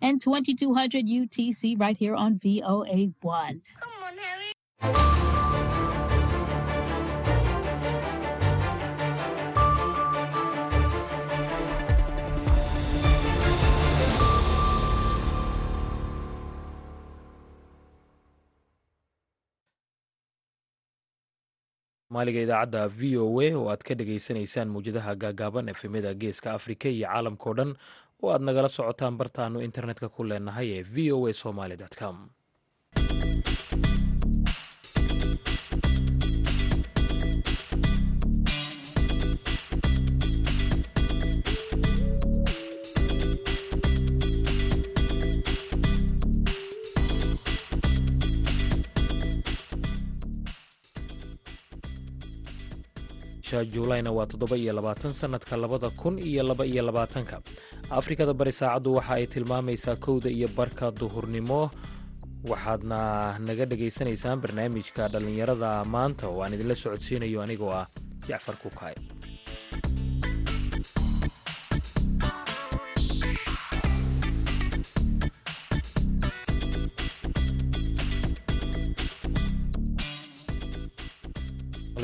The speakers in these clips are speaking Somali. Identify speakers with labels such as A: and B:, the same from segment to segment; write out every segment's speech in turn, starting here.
A: and 2200 UTC right here on VOA1.
B: Come on, Harry.
C: maaliga idaacadda v o a oo aad ka dhagaysanaysaan mawjadaha gaagaaban efemyada geeska afrika iyo caalamkao dhan oo aad nagala socotaan bartaanu internetka ku leenahay ee v o a somaly com juulayna waa toddoba iyo labaatan sannadka labada kun iyo laba iyo labaatanka. Afrikada bari saacaddu waxa ay tilmaamaysaa kowda iyo barka duhurnimo. Waxaadna naga dhagaysanaysaan barnaamijka dhallinyarada maanta. Oo aan idinla socodsiinayo anigoo ah jacfar kukaay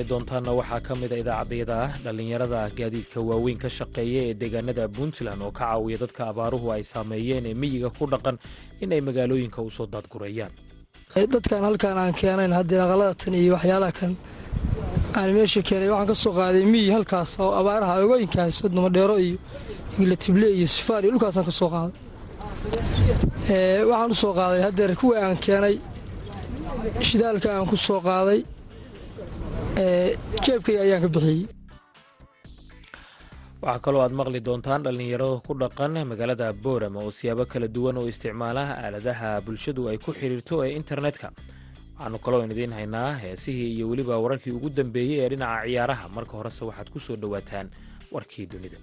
C: doontaana waxaa ka mida idaacadyada dhallinyarada gaadiidka waaweyn ka shaqeeya ee deegaanada puntland oo ka caawiya dadka abaaruhu ay saameeyeen ee miyiga ku dhaqan in ay magaalooyinka u soo daadgurayaan
D: dadkan halkaan aan keenayn haddii aqalada tan iyo waxyaalaha kan aan meesha keenay waxaan ka soo qaaday miyi halkaas oo abaaraha ogooyinkaas wadnamadheero iyo ingilatible iyo sifaar iyo dhulkaasaan ka soo qaaday. Waxaan u soo qaaday haddeer kuwa aan keenay shidaalka aan ku soo qaaday jeebkayga ayaan ka bixiyey.
C: Waxaa kaloo aad maqli doontaan dhallinyarada ku dhaqan magaalada boorama oo siyaabo kala duwan oo isticmaala aaladaha bulshadu ay ku xidhiirto ee internetka. Waxaanu kaloo idiin haynaa heesihii iyo weliba wararkii ugu dambeeyey ee dhinaca ciyaaraha. Marka horese waxaad ku soo dhowaataan warkii dunida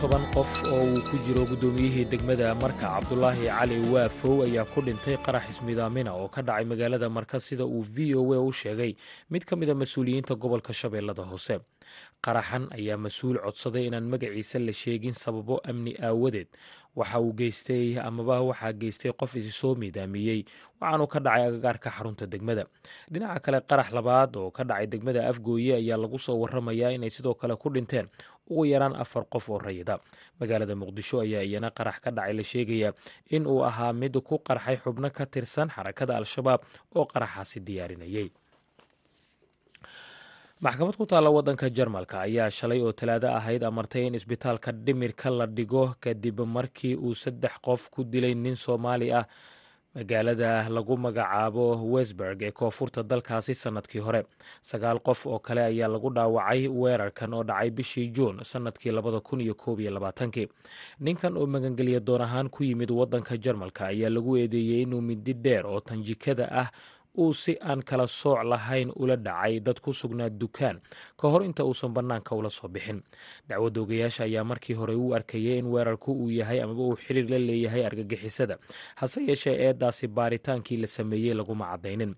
C: toban qof oo uu ku jiro guddoomiyihii degmada marka cabdulaahi cali waafow ayaa ku dhintay qarax ismidaamina oo ka dhacay magaalada marka sida uu v o a u sheegay. Mid ka mida mas'uuliyiinta gobolka shabeellada hoose qaraxan ayaa mas'uul codsaday inaan magaciisa la sheegin sababo amni aawadeed. Waxa uu geystay amaba waxaa geystay qof isi soo miidaamiyey. Waxaanu ka dhacay agagaarka xarunta degmada. Dhinaca kale qarax labaad oo ka dhacay degmada afgooye ayaa lagu soo waramayaa inay sidoo kale ku dhinteen ugu yaraan afar qof oo rayida. Magaalada muqdisho ayaa iyana qarax ka dhacay la sheegaya in uu ahaa mid ku qarxay xubno ka tirsan xarakada al-shabaab oo qaraxaasi diyaarinayay maxkamad ku taalla waddanka jarmalka ayaa shalay oo talaado ahayd amartay in isbitaalka dhimirka la dhigo kadib markii uu saddex qof ku dilay nin soomaali ah. Magaalada lagu magacaabo wesburg ee koonfurta dalkaasi sannadkii hore. Sagaal qof oo kale ayaa lagu dhaawacay weerarkan oo dhacay bishii juun sannadkii ninkan oo magangelya doon ahaan ku yimid waddanka jarmalka ayaa lagu eedeeyey inuu midi dheer oo tanjikada ah uu si aan kala sooc lahayn ula dhacay dad ku sugnaa dukaan. Ka hor inta uusan bannaanka ula soo bixin. Dacwadda ogayaasha ayaa markii hore u arkayay in weerarku uu yahay amaba uu xiriir la leeyahay argagixisada hase yeeshee eedaasi baaritaankii la sameeyey laguma caddaynin.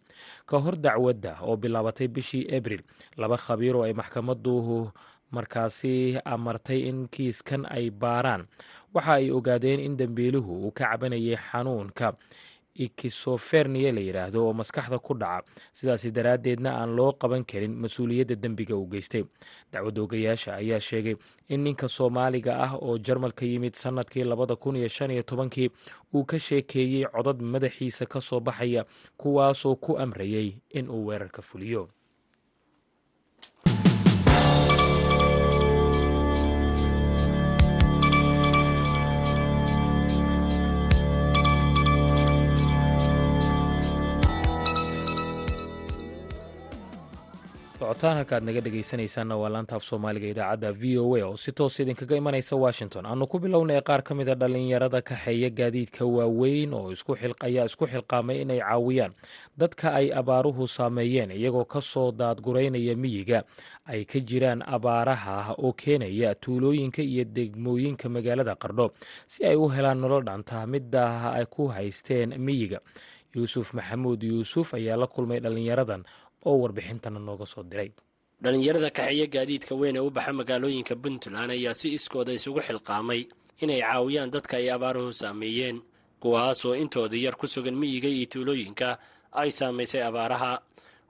C: Ka hor dacwadda oo bilaabatay bishii abril laba khabiir oo ay maxkamadu markaasi amartay in kiiskan ay baaraan. Waxa ay ogaadeen in dembiiluhu uu ka cabanayay xanuunka ikisoferniya la yidhaahdo oo maskaxda ku dhaca. Sidaasi daraaddeedna aan loo qaban karin mas'uuliyadda dembiga uu geystay. Dacwadda ogayaasha ayaa sheegay in ninka soomaaliga ah oo jarmalka yimid sannadkii labada kun iyo shan iyo tobankii uu ka sheekeeyey codad madaxiisa ka soo baxaya kuwaasoo ku amrayay in uu weerarka fuliyo socotaan halkaad naga dhegaysanaysaanna waa laanta af soomaaliga idaacadda v o a oo si toos idinkaga imanaysa washington. Aanu ku bilownay qaar ka mida dhallinyarada kaxeeya gaadiidka waaweyn oo ayaa isku xilqaamay inay caawiyaan dadka ay abaaruhu saameeyeen iyagoo ka soo daadguraynaya miyiga. Ay ka jiraan abaaraha oo keenaya tuulooyinka iyo degmooyinka magaalada qardho si ay u helaan nolol dhanta midda ay ku haysteen miyiga. Yuusuf maxamuud yuusuf ayaa la kulmay dhallinyaradan oo warbixintana nooga soo diray.
E: Dhallinyarada kaxeeya gaadiidka weyn ee u baxa magaalooyinka puntland ayaa si iskooda isugu xilqaamay inay caawiyaan dadka ay abaaruhu saameeyeen kuwaasoo intooda yar ku sugan miyiga iyo tuulooyinka ay saamaysay abaaraha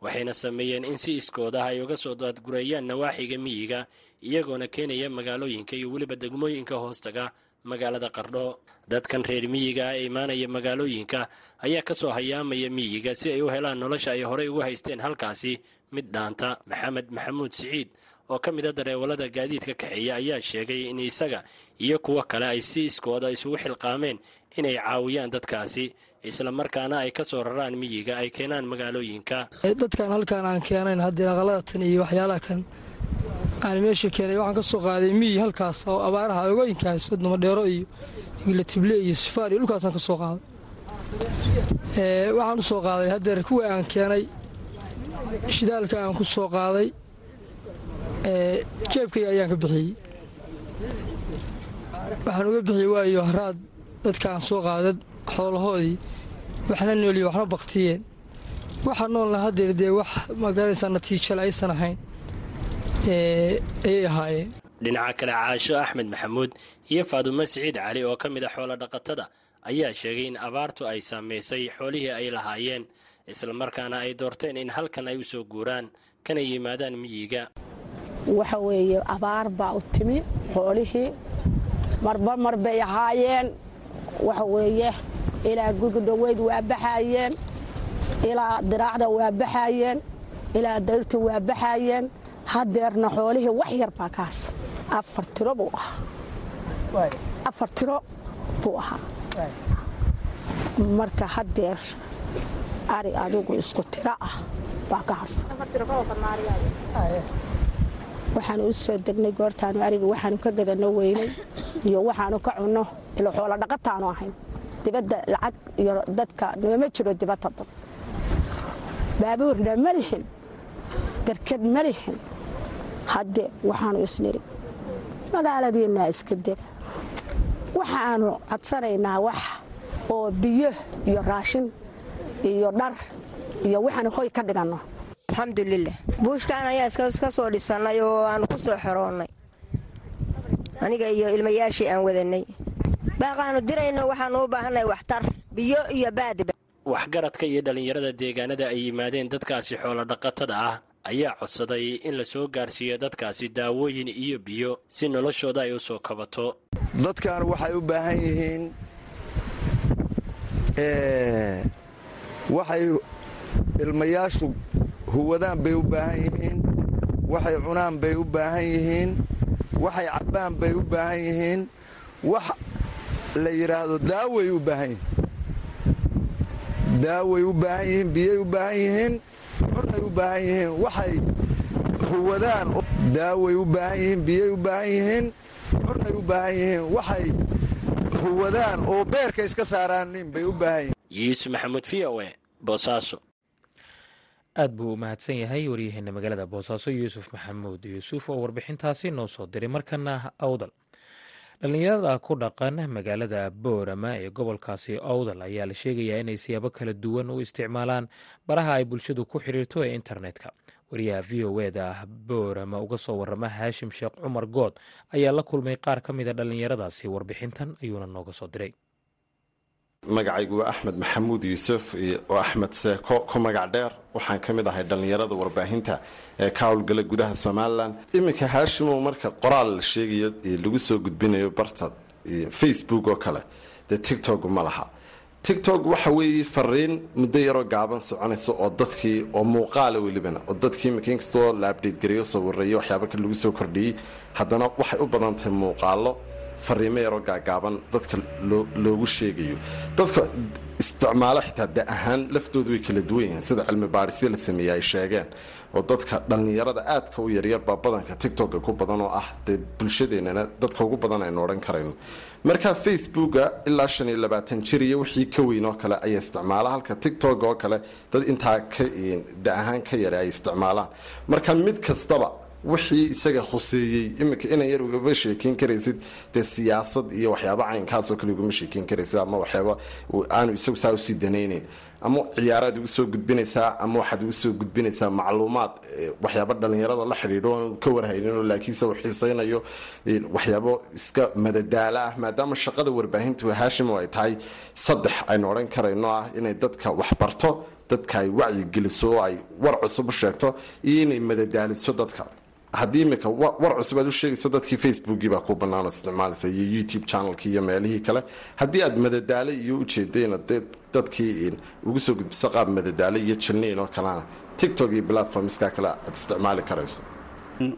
E: waxayna sameeyeen in si iskoodah ay uga soo daadgureeyaan nawaaxiga miyiga iyagoona keenaya magaalooyinka iyo weliba degmooyinka hoostaga magaalada qardho. Dadkan reer miyiga ee imaanaya magaalooyinka ayaa ka soo hayaamaya miyiga si ay u helaan nolosha ay horey ugu haysteen halkaasi. Mid dhaanta maxamed maxamuud siciid oo ka mid a dareewalada gaadiidka kaxeeya ayaa sheegay in isaga iyo kuwo kale ay si iskooda isugu xilqaameen inay caawiyaan dadkaasi islamarkaana ay ka soo raraan miyiga ay keenaan magaalooyinka.
D: Dadkan halkaan aan keenayn haddii aqalada iyo waxyaalaha kan aan meesha keenay waxaan ka soo qaaday miyi halkaas oo abaaraha ogooyinkaas wadnamadheero iyo igilatible iyo sifaar iyo dhulkaasaan ka soo qaaday. Waxaan u qaaday haddeer kuwa aan keenay shidaalka aan ku soo qaaday jeebkayga ayaan ka bixiyey. Waxaan uga bixiyey waayo haraad dadka aan soo qaadad xoolahoodii waxna nooliye waxna baktiyeen waxa noolna haddeer dee wax ma garanaysaa natiijale aysan ahayn ayay ahaayeen
E: dhinaca kale caasho axmed maxamuud iyo faadumo siciid cali oo ka mid a xoolo dhaqatada ayaa sheegay in abaartu ay saamaysay xoolihii ay lahaayeen islamarkaana ay doorteen in halkan ay u soo guuraan kana yimaadaan miyiga.
F: Waxa weeye abaar baa u timi xoolihii marba mar bay ahaayeen. Waxa weeye ilaa gurgudhoweyd waa baxaayeen ilaa diraacda waa baxaayeen ilaa dayrta waa baxaayeen haddeerna xoolihii wax yar baa kaas. Afar tiro buu ahaa. Afar tiro buu ahaa. Marka haddeer ari adigu isku tiro ah baa ka harsan waxaanu u soo degnay goortaanu ariga waxaanu ka gadano weynay iyo waxaanu ka cunno ilo xoolo dhaqataanu ahayn. Dibadda lacag iyo dadka nooma jiro dibadda dad. Baabuurna ma lihin darkad ma lihin hadde waxaanu isniri. Magaaladiinaa iska dega waxaanu codsanaynaa wax oo biyo iyo raashin iyo dhar iyo waxaanu hoy ka dhiganno.
G: Alxamdulilah buushkaan ayaa iska soo dhisannay oo aanu ku soo xeroonnay aniga iyo ilmayaashii aan wadanay baaqaanu dirayno waxaanu u baahannahay waxtar biyo iyo baadiba
E: waxgaradka iyo dhallinyarada deegaanada ay yimaadeen dadkaasi xoolo dhaqatada ah ayaa codsaday in la soo gaarsiiyo dadkaasi daawooyin iyo biyo si noloshooda ay u soo kabato.
H: Dadkan waxay u baahan yihiin waxay ilmayaashu huwadaan bay u baahan yihiin waxay cunaan bay u baahan yihiin waxay cabbaan bay u baahan yihiin wax la yidhaahdo daaway u baahan yihiin. Daaway u baahan yihiin biyay u baahan yihiin cunay u baahan yihiin waxay huwadaan daaway u baahan yihiin biyay u baahan yihiin cunay u baahan yihiin waxay huwadaan oo beerka iska saaraanin bay u baahan yihiin.
E: Yuusuf maxamuud v o e boosaaso
C: aad buu u mahadsan yahay waryaheena magaalada boosaaso yuusuf maxamuud. Yuusuf oo warbixintaasi noo soo diray markana awdal dhallinyarada ku dhaqan magaalada boorama ee gobolkaasi awdal ayaa la sheegayaa inay siyaabo kala duwan u isticmaalaan baraha ay bulshadu ku xiriirto ee internetka. Wariyaha v o eda boorama uga soo warama haashim sheekh cumar good ayaa la kulmay qaar ka mida dhallinyaradaasi warbixintan ayuuna nooga soo diray
I: magacaygu waa axmed maxamuud yuusuf oo axmed seeko ku magac dheer. Waxaan ka mid ahay dhallinyarada warbaahinta ee ka howlgala gudaha somalilan iminka haashimow marka qoraal la sheegayo lagu soo gudbinayo barta facebook oo kale dee tictok ma laha. Tictok waxa weeye fariin muddo yaroo gaaban soconaysa oo dadkii oo muuqaala welibana oo dadkii iminka inkastoo la abdhate gareeyo sawirayo waxyaaba kale lagu soo kordhiyey. Haddana waxay u badan tahay muuqaalo fariimo yaroo gaagaaban dadka loogu sheegayo. Dadka isticmaalo xitaa da ahaan laftoodu way kala duwan yihiin sida cilmi baadhisyo la sameeyey ay sheegeen. Oo dadka dhallinyarada aadka u yaryarbaa badanka tictoka ku badan oo ah dee bulshadeennana dadka ugu badan aynu odhan karayno. Markaa facebooka ilaa shan iyo labaatan jir iyo wixii ka weyn oo kale ayaa isticmaala halka tictok oo kale dad intaa da ahaan ka yara ay isticmaalaan. Marka mid kastaba wixii isaga khuseeyey. Iminka inan yar ugama sheekeyn karaysid. Dee siyaasad iyo waxyaaba caynkaasoo kale ugama sheekeyn karaysid ama waxyaaba aanu isagu saa u sii danayneyn ama ciyaaraad ugu soo gudbinaysaa ama waxaad ugu soo gudbinaysaa macluumaad waxyaaba dhallinyarada la xidhiidho oon ka warhayninoo laakiinse uu xiisaynayo waxyaabo iska madadaalo ah. Maadaama shaqada warbaahintu haashimo ay tahay saddex aynu odhan karayno ah inay dadka waxbarto dadka ay wacyigeliso oo ay war cusub u sheegto iyo inay madadaaliso dadka haddii imika war cusub aad u sheegayso dadkii facebookii baa ku bannaan oo isticmaalaysa iyo youtube channelkii iyo meelihii kale. Haddii aad madadaalo iyo ujeedayna dee dadkii ugu soo gudbiso qaab madadaalo iyo jilniin oo kalena tiktok iyo platformskaa kale aad isticmaali karayso.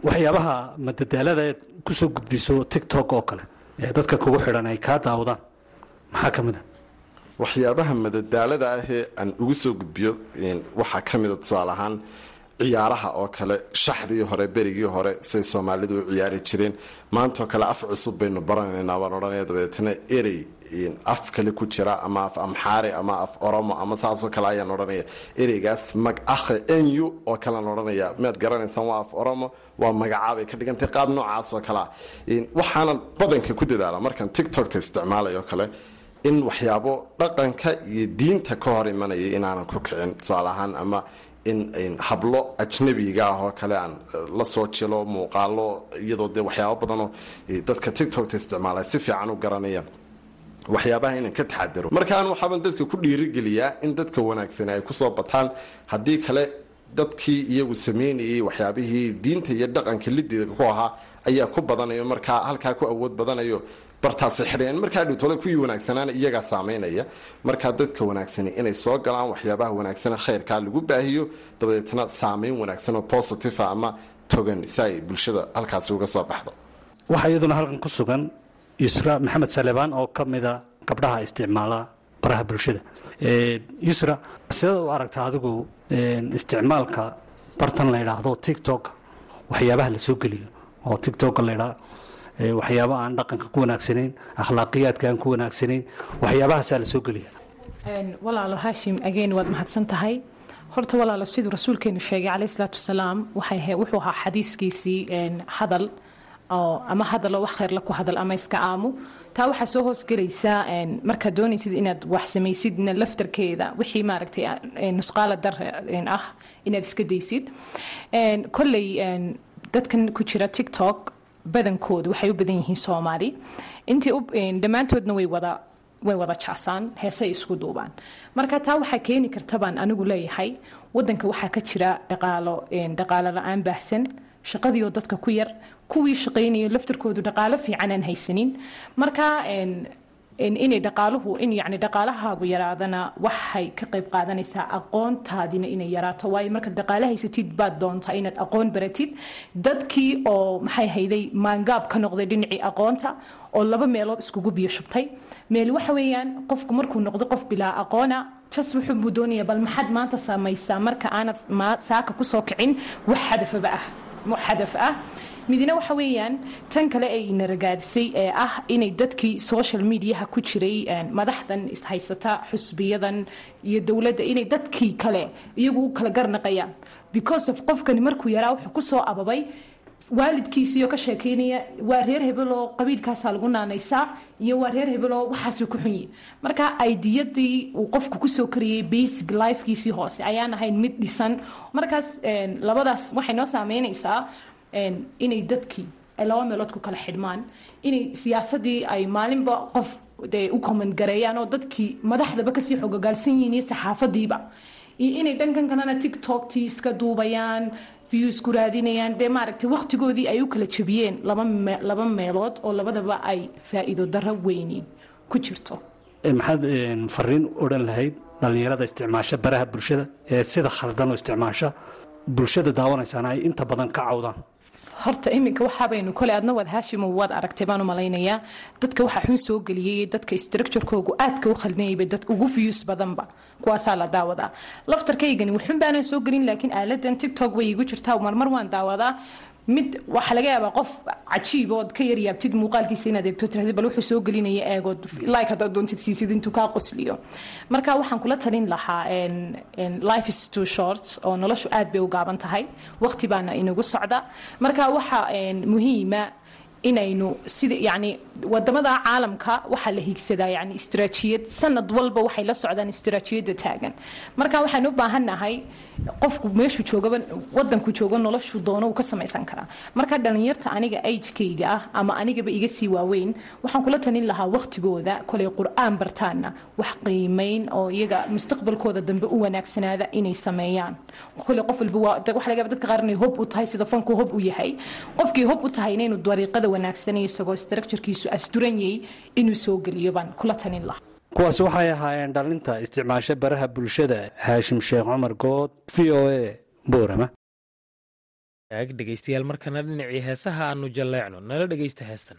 J: Waxyaabaha madadaalada eed ku soo gudbiso tiktok oo kale ee dadka kugu xidhan ay kaa daawadaan maxaa ka mid a
I: waxyaabaha madadaalada ahee aan ugu soo gudbiyo waxaa ka mida tusaale ahaan ciyaaraha oo kale shaxdii hore berigii hore say soomaalidu u ciyaari jireen. Maantaoo kale af cusub baynu baranaynaa baan odhanaya dabeetana erey af kale ku jira ama af amxaari ama af oromo ama saasoo kale ayaan odhanaya ereygaas mag akhe enyu oo kalean odhanaya miyaad garanaysaan waa af oromo waa magacaabay ka dhigantay qaab noocaas oo kalea waxaanan badanka ku dadaala markaan tiktokta isticmaalay kale in waxyaabo dhaqanka iyo diinta ka hor imanaya inaanan ku kicin tusaale ahaan ama in hablo ajnabiga ah oo kale aan la soo jilo muuqaalo iyadoo dee waxyaabo badanoo dadka tiktokta isticmaala si fiican u garanayaan waxyaabaha inaan ka taxadaro. Markaan waxaaban dadka ku dhiirigeliyaa in dadka wanaagsani ay ku soo bataan haddii kale dadkii iyagu sameynayay waxyaabihii diinta iyo dhaqanka lidiga ku ahaa ayaa ku badanayo markaa halkaa ku awood badanayo bartaasay xidhayaan markaa dhowtole kuwii wanaagsanaana iyagaa saameynaya. Markaa dadka wanaagsani inay soo galaan waxyaabaha wanaagsane khayrkaa lagu baahiyo. Dabadeetna saameyn wanaagsan oo positiva ama togan si ay bulshada halkaasi uga soo baxdo.
J: Waxaa iyaduna halkan ku sugan yusra maxamed salebaan oo ka mida gabdhaha isticmaala baraha bulshada. Yusra sidaad u aragtaa adigu isticmaalka bartan la yidhaahdo tiktok waxyaabaha la geliyo oo tiktok la yidhaa waxyaaba aan dhaqanka ku wanaagsanayn akhlaaqiyaadka aan ku wanaagsanayn waxyaabahaasaa la soo geliya
K: walaalo haashim ageen waad mahadsan tahay. Horta walaalo siduu rasuulkeenu sheegay caleyh salaatu wasalaam wuxuu ahaa xadiiskiisii hadal ama hadaloo wax khayrla ku hadal ama iska aamu. Taa waxaa soo hoosgelaysaa markaad doonaysid inaad wax samaysidna laftarkeeda wixii maaragtay nusqaala dar ah inaad iska daysid. Kolley dadkan ku jira tiktok badankoodu waxay u badan yihiin soomaali. Intii dhammaantoodna way wada way wada jacsaan heesay isku duubaan. Marka taa waxaa keeni karta baan anigu leeyahay wadanka waxaa ka jira dhaqaalo dhaqaalo la'aan baahsan shaqadiioo dadka ku yar kuwii shaqaynayo laftarkoodu dhaqaalo fiican aan haysanin. Marka inay dhaqaaluhu in yani dhaqaalahaagu yaraadana waxay ka qayb qaadanaysaa aqoontaadina inay yaraato. Waayo markaad dhaqaale haysatid baad doontaa inaad aqoon baratid dadkii oo maxay hayday maangaab ka noqday dhinacii aqoonta oo laba meelood iskugu biyo meel waxa weeyaan qofku markuu noqdo qof bilaa aqoona jas wuxuu buu doonaya bal maxaad maanta samaysaa marka aanad saaka ku soo kicin? Wax hadafaba ah hadaf ah midna waxa weeyaan tan kale ay ina ragaadisay ee ah inay dadkii social mediaha ku jiray madaxdan ishaysata xusbiyadan iyo dowladda inay dadkii kale iyagu u kala garnaqayaan. Because of qofkani markuu yaraa wuxuu ku soo ababay waalidkiisiioo ka sheekeynaya waa reer hebeloo qabiilkaasaa lagu naanaysaa iyo waa reer hebeloo waxaasuu ku xunyi. Marka aidiyadii uu qofku ku soo kariyey basic lifekiisii hoose ayaan ahayn mid dhisan. Markaas labadaas waxay noo saameynaysaa inay dadkii ay laba meelood ku kala xidhmaan. Inay siyaasadii ay maalinba qof dee u comment gareeyaan oo dadkii madaxdaba ka sii xogogaalsan yihiin iyo saxaafadiiba. Iyo inay dhankan kalena tiktoktii iska duubayaan views ku raadinayaan dee maaragtay waqtigoodii ay u kala jabiyeen laba meelood oo labadaba ay faa'iido darro weyni ku jirto.
J: Maxaad fariin odhan lahayd dhallinyarada isticmaasha baraha bulshada ee sida khaldan oo isticmaasha? Bulshada daawanaysaana ay inta badan ka cawdaan
K: horta iminka waxaabaynu kole adna waad haashimo waad aragtay baan u malaynayaa dadka waxaa xun soo geliyey dadka structurekoogu aadka u khaldanyayba dad ugu views badanba. Kuwaasaa la daawadaa. Laftarkaygani waxun baanan soo gelin laakiin aaladan tiktok way igu jirtaa marmar waan daawadaa mid waxaa laga yaabaa qof cajiib ood ka yaryaabtid muuqaalkiisa inaad eegto tirahdid bal wuxuu soo gelinaya eegood. Like haddaad doontid siisid intuu kaa qosliyo. Marka waxaan kula talin lahaa life is too short oo noloshu aad bay u gaaban tahay. Waqti baana inagu socda. Marka waxa muhiima inaynu sida yani waddamada caalamka waxaa la higsadaa yani istiraatiijiyad sanad walba waxay la socdaan istiraatiijiyadda taagan. Marka waxaan u baahannahay qofku meeshuu joogaba wadanku joogo noloshuu doono uu ka samaysan karaa. Marka dhalinyarta aniga agekayga ah ama anigaba iga sii waaweyn waxaan kula talin lahaa waqtigooda kolay qur'aan bartaana wax qiimeyn oo iyaga mustaqbalkooda dambe u wanaagsanaada inay sameeyaan. Kolay qof walba dadka qaar inay hob u tahay sida fanku hob u yahay. Qofkii hob u tahayna inuu dariiqada wanaagsan isagoo structurekiisu asturanyay inuu soo geliyo baan kula talin lahaa
J: kuwaasi waxay ahaayeen dhalinta isticmaasho baraha bulshada haashim sheekh cumar good v o a boorama
L: ag dhegaystayaal markana dhinacii heesaha aanu jalleecno nala dhegaysta heestan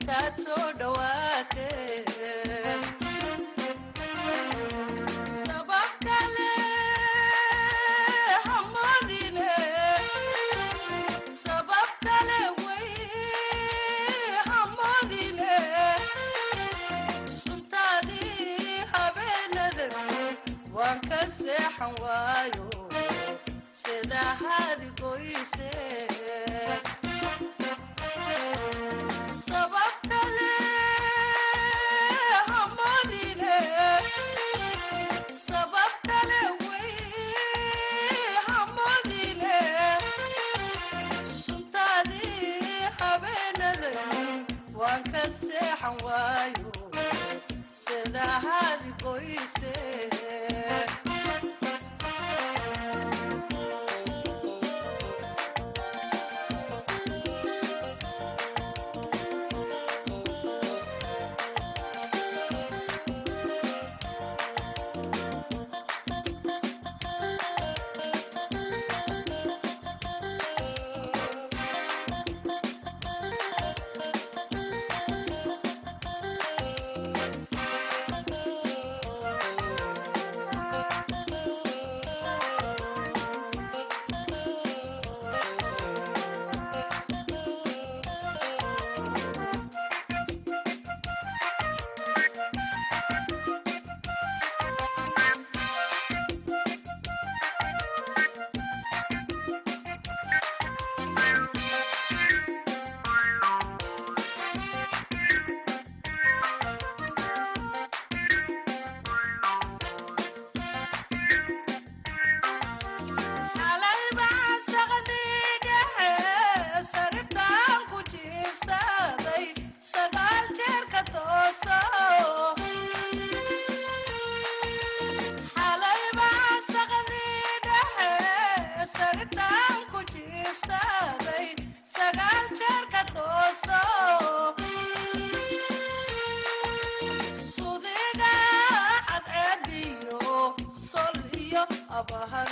L: intaad soo dhawaate bahar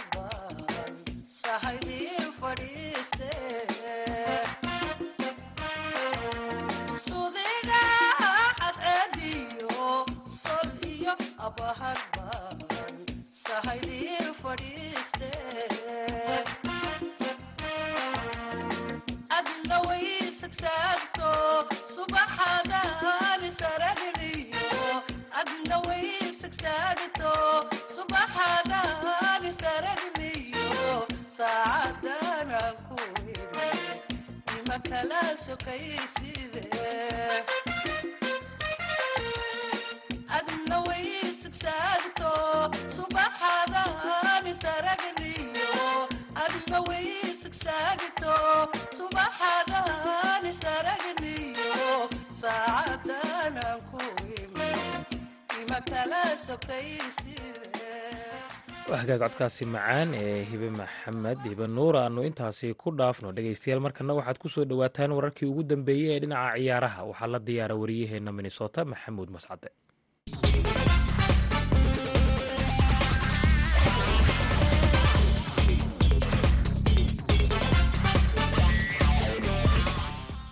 C: hagaag codkaasi macaan ee hibe maxamed hibe nuur aanu intaasi ku dhaafno dhegeystayaal markana waxaad ku soo dhowaataan wararkii ugu dambeeyey ee dhinaca ciyaaraha. Waxaa la diyaara wariyaheenna minnesota maxamuud mascade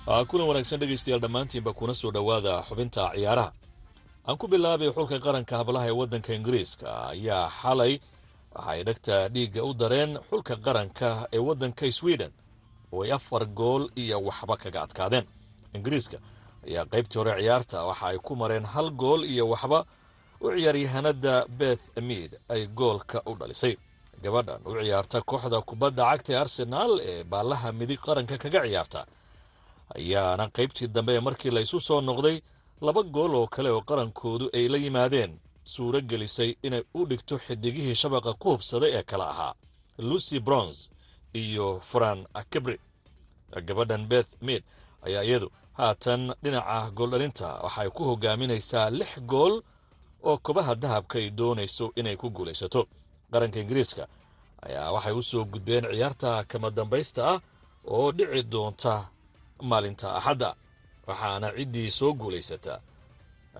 M: kulan wanaagsan dhegaystayaal dhammaantiinba kuna soo dhowaada xubinta ciyaaraha. Aan ku bilaabay xulka qaranka hablaha ee waddanka ingiriiska ayaa xalay. Waxa ay dhagta dhiigga u dareen xulka qaranka ee waddanka sweden oo ay afar gool iyo waxba kaga adkaadeen. Ingiriiska ayaa qaybtii hore ciyaarta waxa ay ku mareen hal gool iyo waxba u ciyaaryahanada beth mead ay goolka u dhalisay. Gabadhan u ciyaarta kooxda kubadda cagta ee arsenaal ee baallaha midig qaranka kaga ciyaarta ayaana qaybtii dambe ee markii la isu soo noqday laba gool oo kale oo qarankoodu ay la yimaadeen suuro gelisay inay u dhigto xidigihii shabaqa ku hubsaday ee kale ahaa. Lucy brons iyo fran akebri gabadhan beth mead ayaa iyadu haatan dhinaca gooldhalinta. Waxay ku hogaaminaysaa lix gool oo kobaha dahabka ay doonayso inay ku guulaysato. Qaranka ingiriiska ayaa waxay u soo gudbeen ciyaarta kama dambaysta ah oo dhici doonta maalinta axadda. Waxaana ciddii soo guulaysata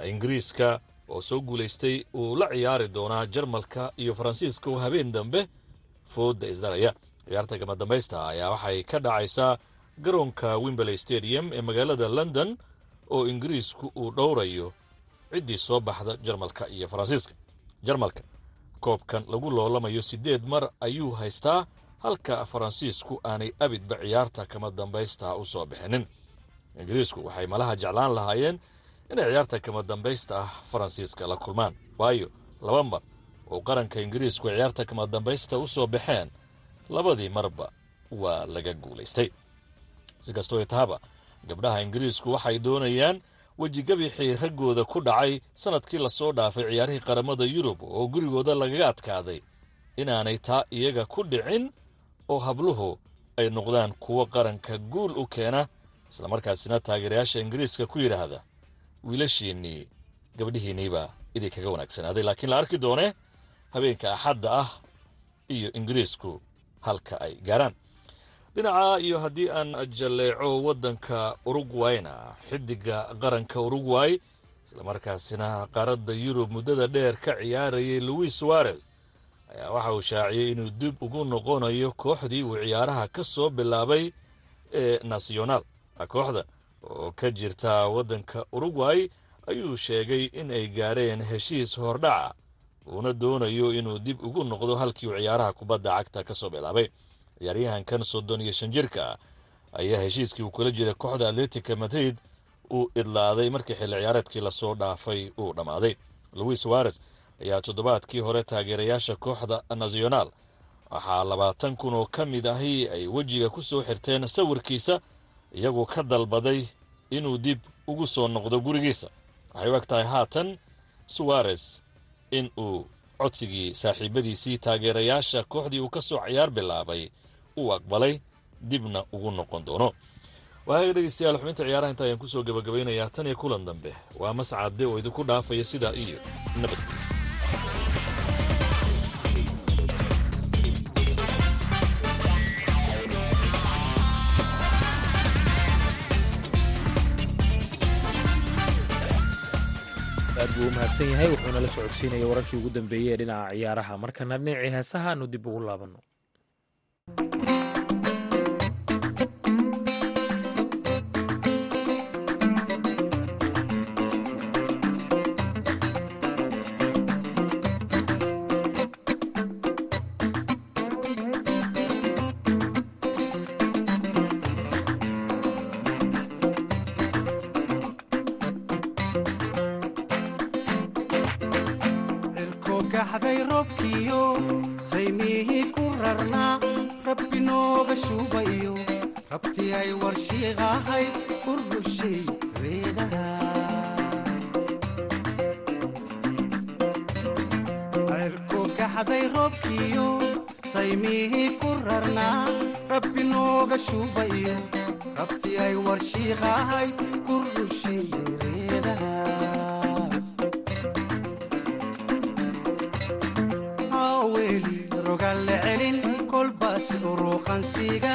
M: ingiriiska oo soo guulaystay uu la ciyaari doonaa jarmalka iyo faransiiska oo habeen dambe foodda isdaraya ciyaarta kama dambaysta ayaa waxay ka dhacaysaa garoonka wimberley stadium ee magaalada london oo ingiriisku uu dhowrayo ciddii soo baxda jarmalka iyo faransiiska. Jarmalka koobkan lagu loolamayo siddeed mar ayuu haystaa halka faransiisku aanay abidba ciyaarta kama dambaysta u soo bixinin. Ingiriisku waxay malaha jeclaan lahaayeen inay ciyaarta kama dambaysta ah faransiiska la kulmaan. Waayo laba mar oo qaranka ingiriisku ciyaarta kama dambaysta u soo baxeen labadii marba waa laga guulaystay. Si kastoo tahaba gabdhaha ingiriisku waxay doonayaan wejigabixii raggooda ku dhacay sannadkii la soo dhaafay ciyaarihii qaramada yurub oo gurigooda lagaga adkaaday. Inaanay taa iyaga ku dhicin oo habluhu ay noqdaan kuwo qaranka guul u keena islamarkaasina taageerayaasha ingiriiska ku yidhaahda wiilashiinnii gabdhihiinniibaa idinkaga wanaagsanaaday laakiin la arki doonee habeenka axadda ah iyo ingiriisku halka ay gaaraan. Dhinaca iyo haddii aan jalleeco waddanka urugwayna xidiga qaranka urugway islamarkaasina qaaradda yurub muddada dheer ka ciyaarayay louis suarez. ayaa waxa uu shaaciyey inuu dib ugu noqonayo kooxdii uu ciyaaraha ka soo bilaabay ee nasionaal kooxda oo ka jirta waddanka urugway ayuu sheegay in ay gaareen heshiis hordhaca uuna doonayo inuu dib ugu noqdo halkii uu ciyaaraha kubadda cagta ka soo bilaabay. Ciyaaryahankan soddon iyo shan jirka ayaa heshiiskii uu kula jiray kooxda atletica madrid uu idlaaday markii xilli ciyaareedkii la soo dhaafay uu dhammaaday louis suarez ayaa toddobaadkii hore taageerayaasha kooxda nasionaal waxaa labaatan kun oo ka mid ahi ay wejiga ku soo xirteen sawirkiisa iyagoo ka dalbaday inuu dib ugu soo noqdo gurigiisa. Waxay u eg tahay haatan suwarez in uu codsigii saaxiibadiisii taageerayaasha kooxdii uu ka soo ciyaar bilaabay uu aqbalay dibna ugu noqon doono. Waaga dhegeystayaal xubinta ciyaaraha inta ayaan ku soo gabagabaynayaa tan iyo kulan dambe. Waa mascade oo idinku dhaafaya sidaa iyo nabadgelyo
C: u mahadsan yahay wuxuuna la socodsiinaya wararkii ugu dambeeyey ee dhinaca ciyaaraha. Markana dhinacii heesaha aanu dib ugu
N: laabano cirku gaxday roobkiyo saymihii ku rarnaa rabbi nooga shuubayo rabti ay warshiiqahay la celin kolbaas uruuqansiga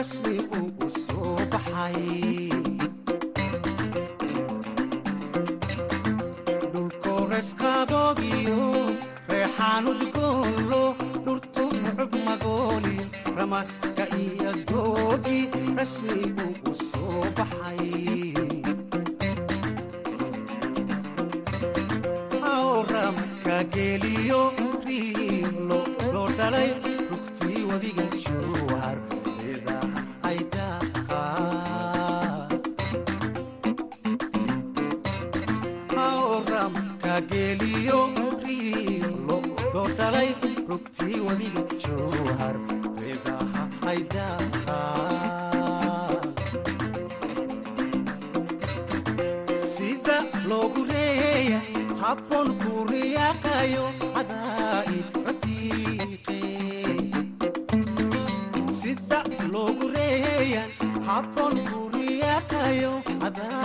N: rasmi uu u soo baxay. Dhulkooresqadoog Bye-bye.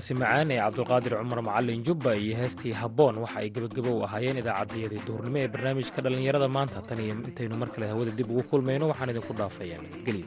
C: Codkaasi macaan ee cabdulqaadir cumar macalin jubba iyo heestii habboon. Waxa ay gebagabo u ahaayeen idaacaddiyadii duhurnimo ee barnaamijka dhallinyarada maanta. Tan iyo intaynu mar kale hawada dib ugu kulmayno waxaan idinku dhaafayaa nabadgelyo